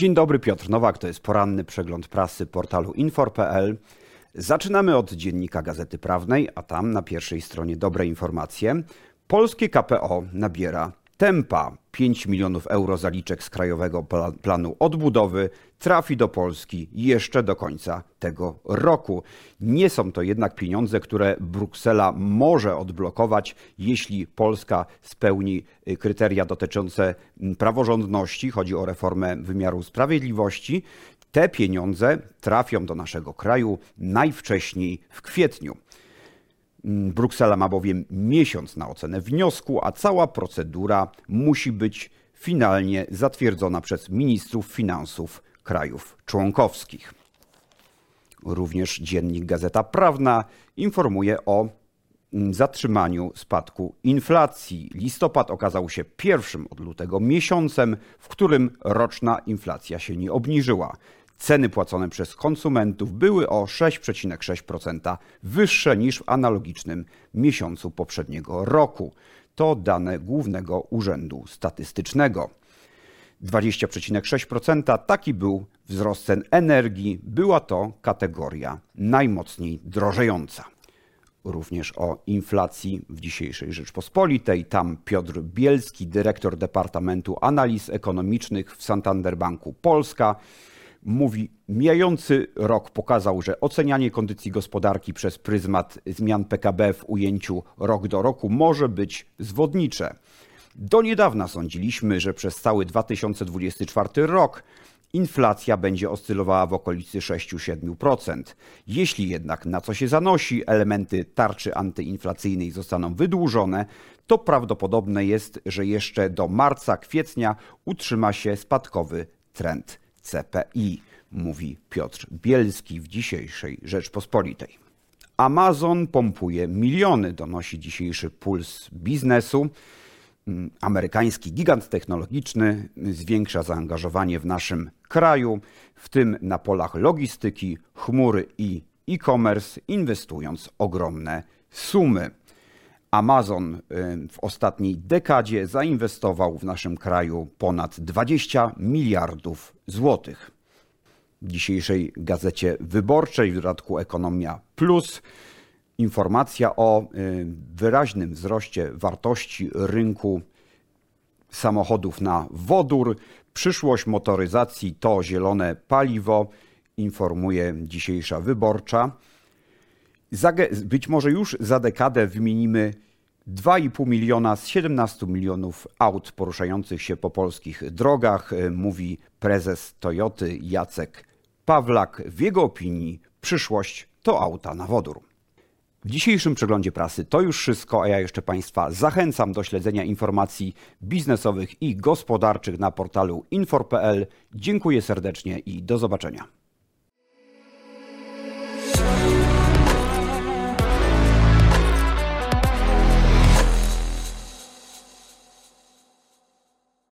Dzień dobry, Piotr Nowak, to jest poranny przegląd prasy portalu infor.pl. Zaczynamy od dziennika Gazety Prawnej, a tam na pierwszej stronie dobre informacje. Polskie KPO nabiera tempa. 5 milionów euro zaliczek z Krajowego Planu Odbudowy trafi do Polski jeszcze do końca tego roku. Nie są to jednak pieniądze, które Bruksela może odblokować, jeśli Polska spełni y, kryteria dotyczące mm, praworządności, chodzi o reformę wymiaru sprawiedliwości. Te pieniądze trafią do naszego kraju najwcześniej w kwietniu. Mm, Bruksela ma bowiem miesiąc na ocenę wniosku, a cała procedura musi być finalnie zatwierdzona przez ministrów finansów krajów członkowskich. Również dziennik Gazeta Prawna informuje o mm, zatrzymaniu spadku inflacji. Listopad okazał się pierwszym od lutego miesiącem, w którym roczna inflacja się nie obniżyła. Ceny płacone przez konsumentów były o 6,6% wyższe niż w analogicznym miesiącu poprzedniego roku. To dane Głównego Urzędu Statystycznego. 20,6% taki był wzrost cen energii. Była to kategoria najmocniej drożejąca. Również o inflacji w dzisiejszej Rzeczpospolitej. Tam Piotr Bielski, dyrektor Departamentu Analiz Ekonomicznych w Santander Banku Polska, mówi, mijający rok pokazał, że ocenianie kondycji gospodarki przez pryzmat zmian PKB w ujęciu rok do roku może być zwodnicze. Do niedawna sądziliśmy, że przez cały 2024 rok inflacja będzie oscylowała w okolicy 6-7%. Jeśli jednak na co się zanosi, elementy tarczy antyinflacyjnej zostaną wydłużone, to prawdopodobne jest, że jeszcze do marca, kwietnia utrzyma się spadkowy trend CPI, mówi Piotr Bielski w dzisiejszej Rzeczpospolitej. Amazon pompuje miliony, donosi dzisiejszy puls biznesu. Mm, amerykański gigant technologiczny zwiększa zaangażowanie w naszym kraju, w tym na polach logistyki, chmury i e-commerce, inwestując ogromne sumy. Amazon y, w ostatniej dekadzie zainwestował w naszym kraju ponad 20 miliardów złotych. W dzisiejszej gazecie wyborczej, w dodatku Ekonomia Plus, informacja o y, wyraźnym wzroście wartości rynku samochodów na wodór. Przyszłość motoryzacji to zielone paliwo, informuje dzisiejsza wyborcza. Być może już za dekadę wymienimy 2,5 miliona z 17 milionów aut poruszających się po polskich drogach, mówi prezes Toyoty Jacek Pawlak. W jego opinii przyszłość to auta na wodór. W dzisiejszym przeglądzie prasy to już wszystko, a ja jeszcze Państwa zachęcam do śledzenia informacji biznesowych i gospodarczych na portalu infor.pl. Dziękuję serdecznie i do zobaczenia.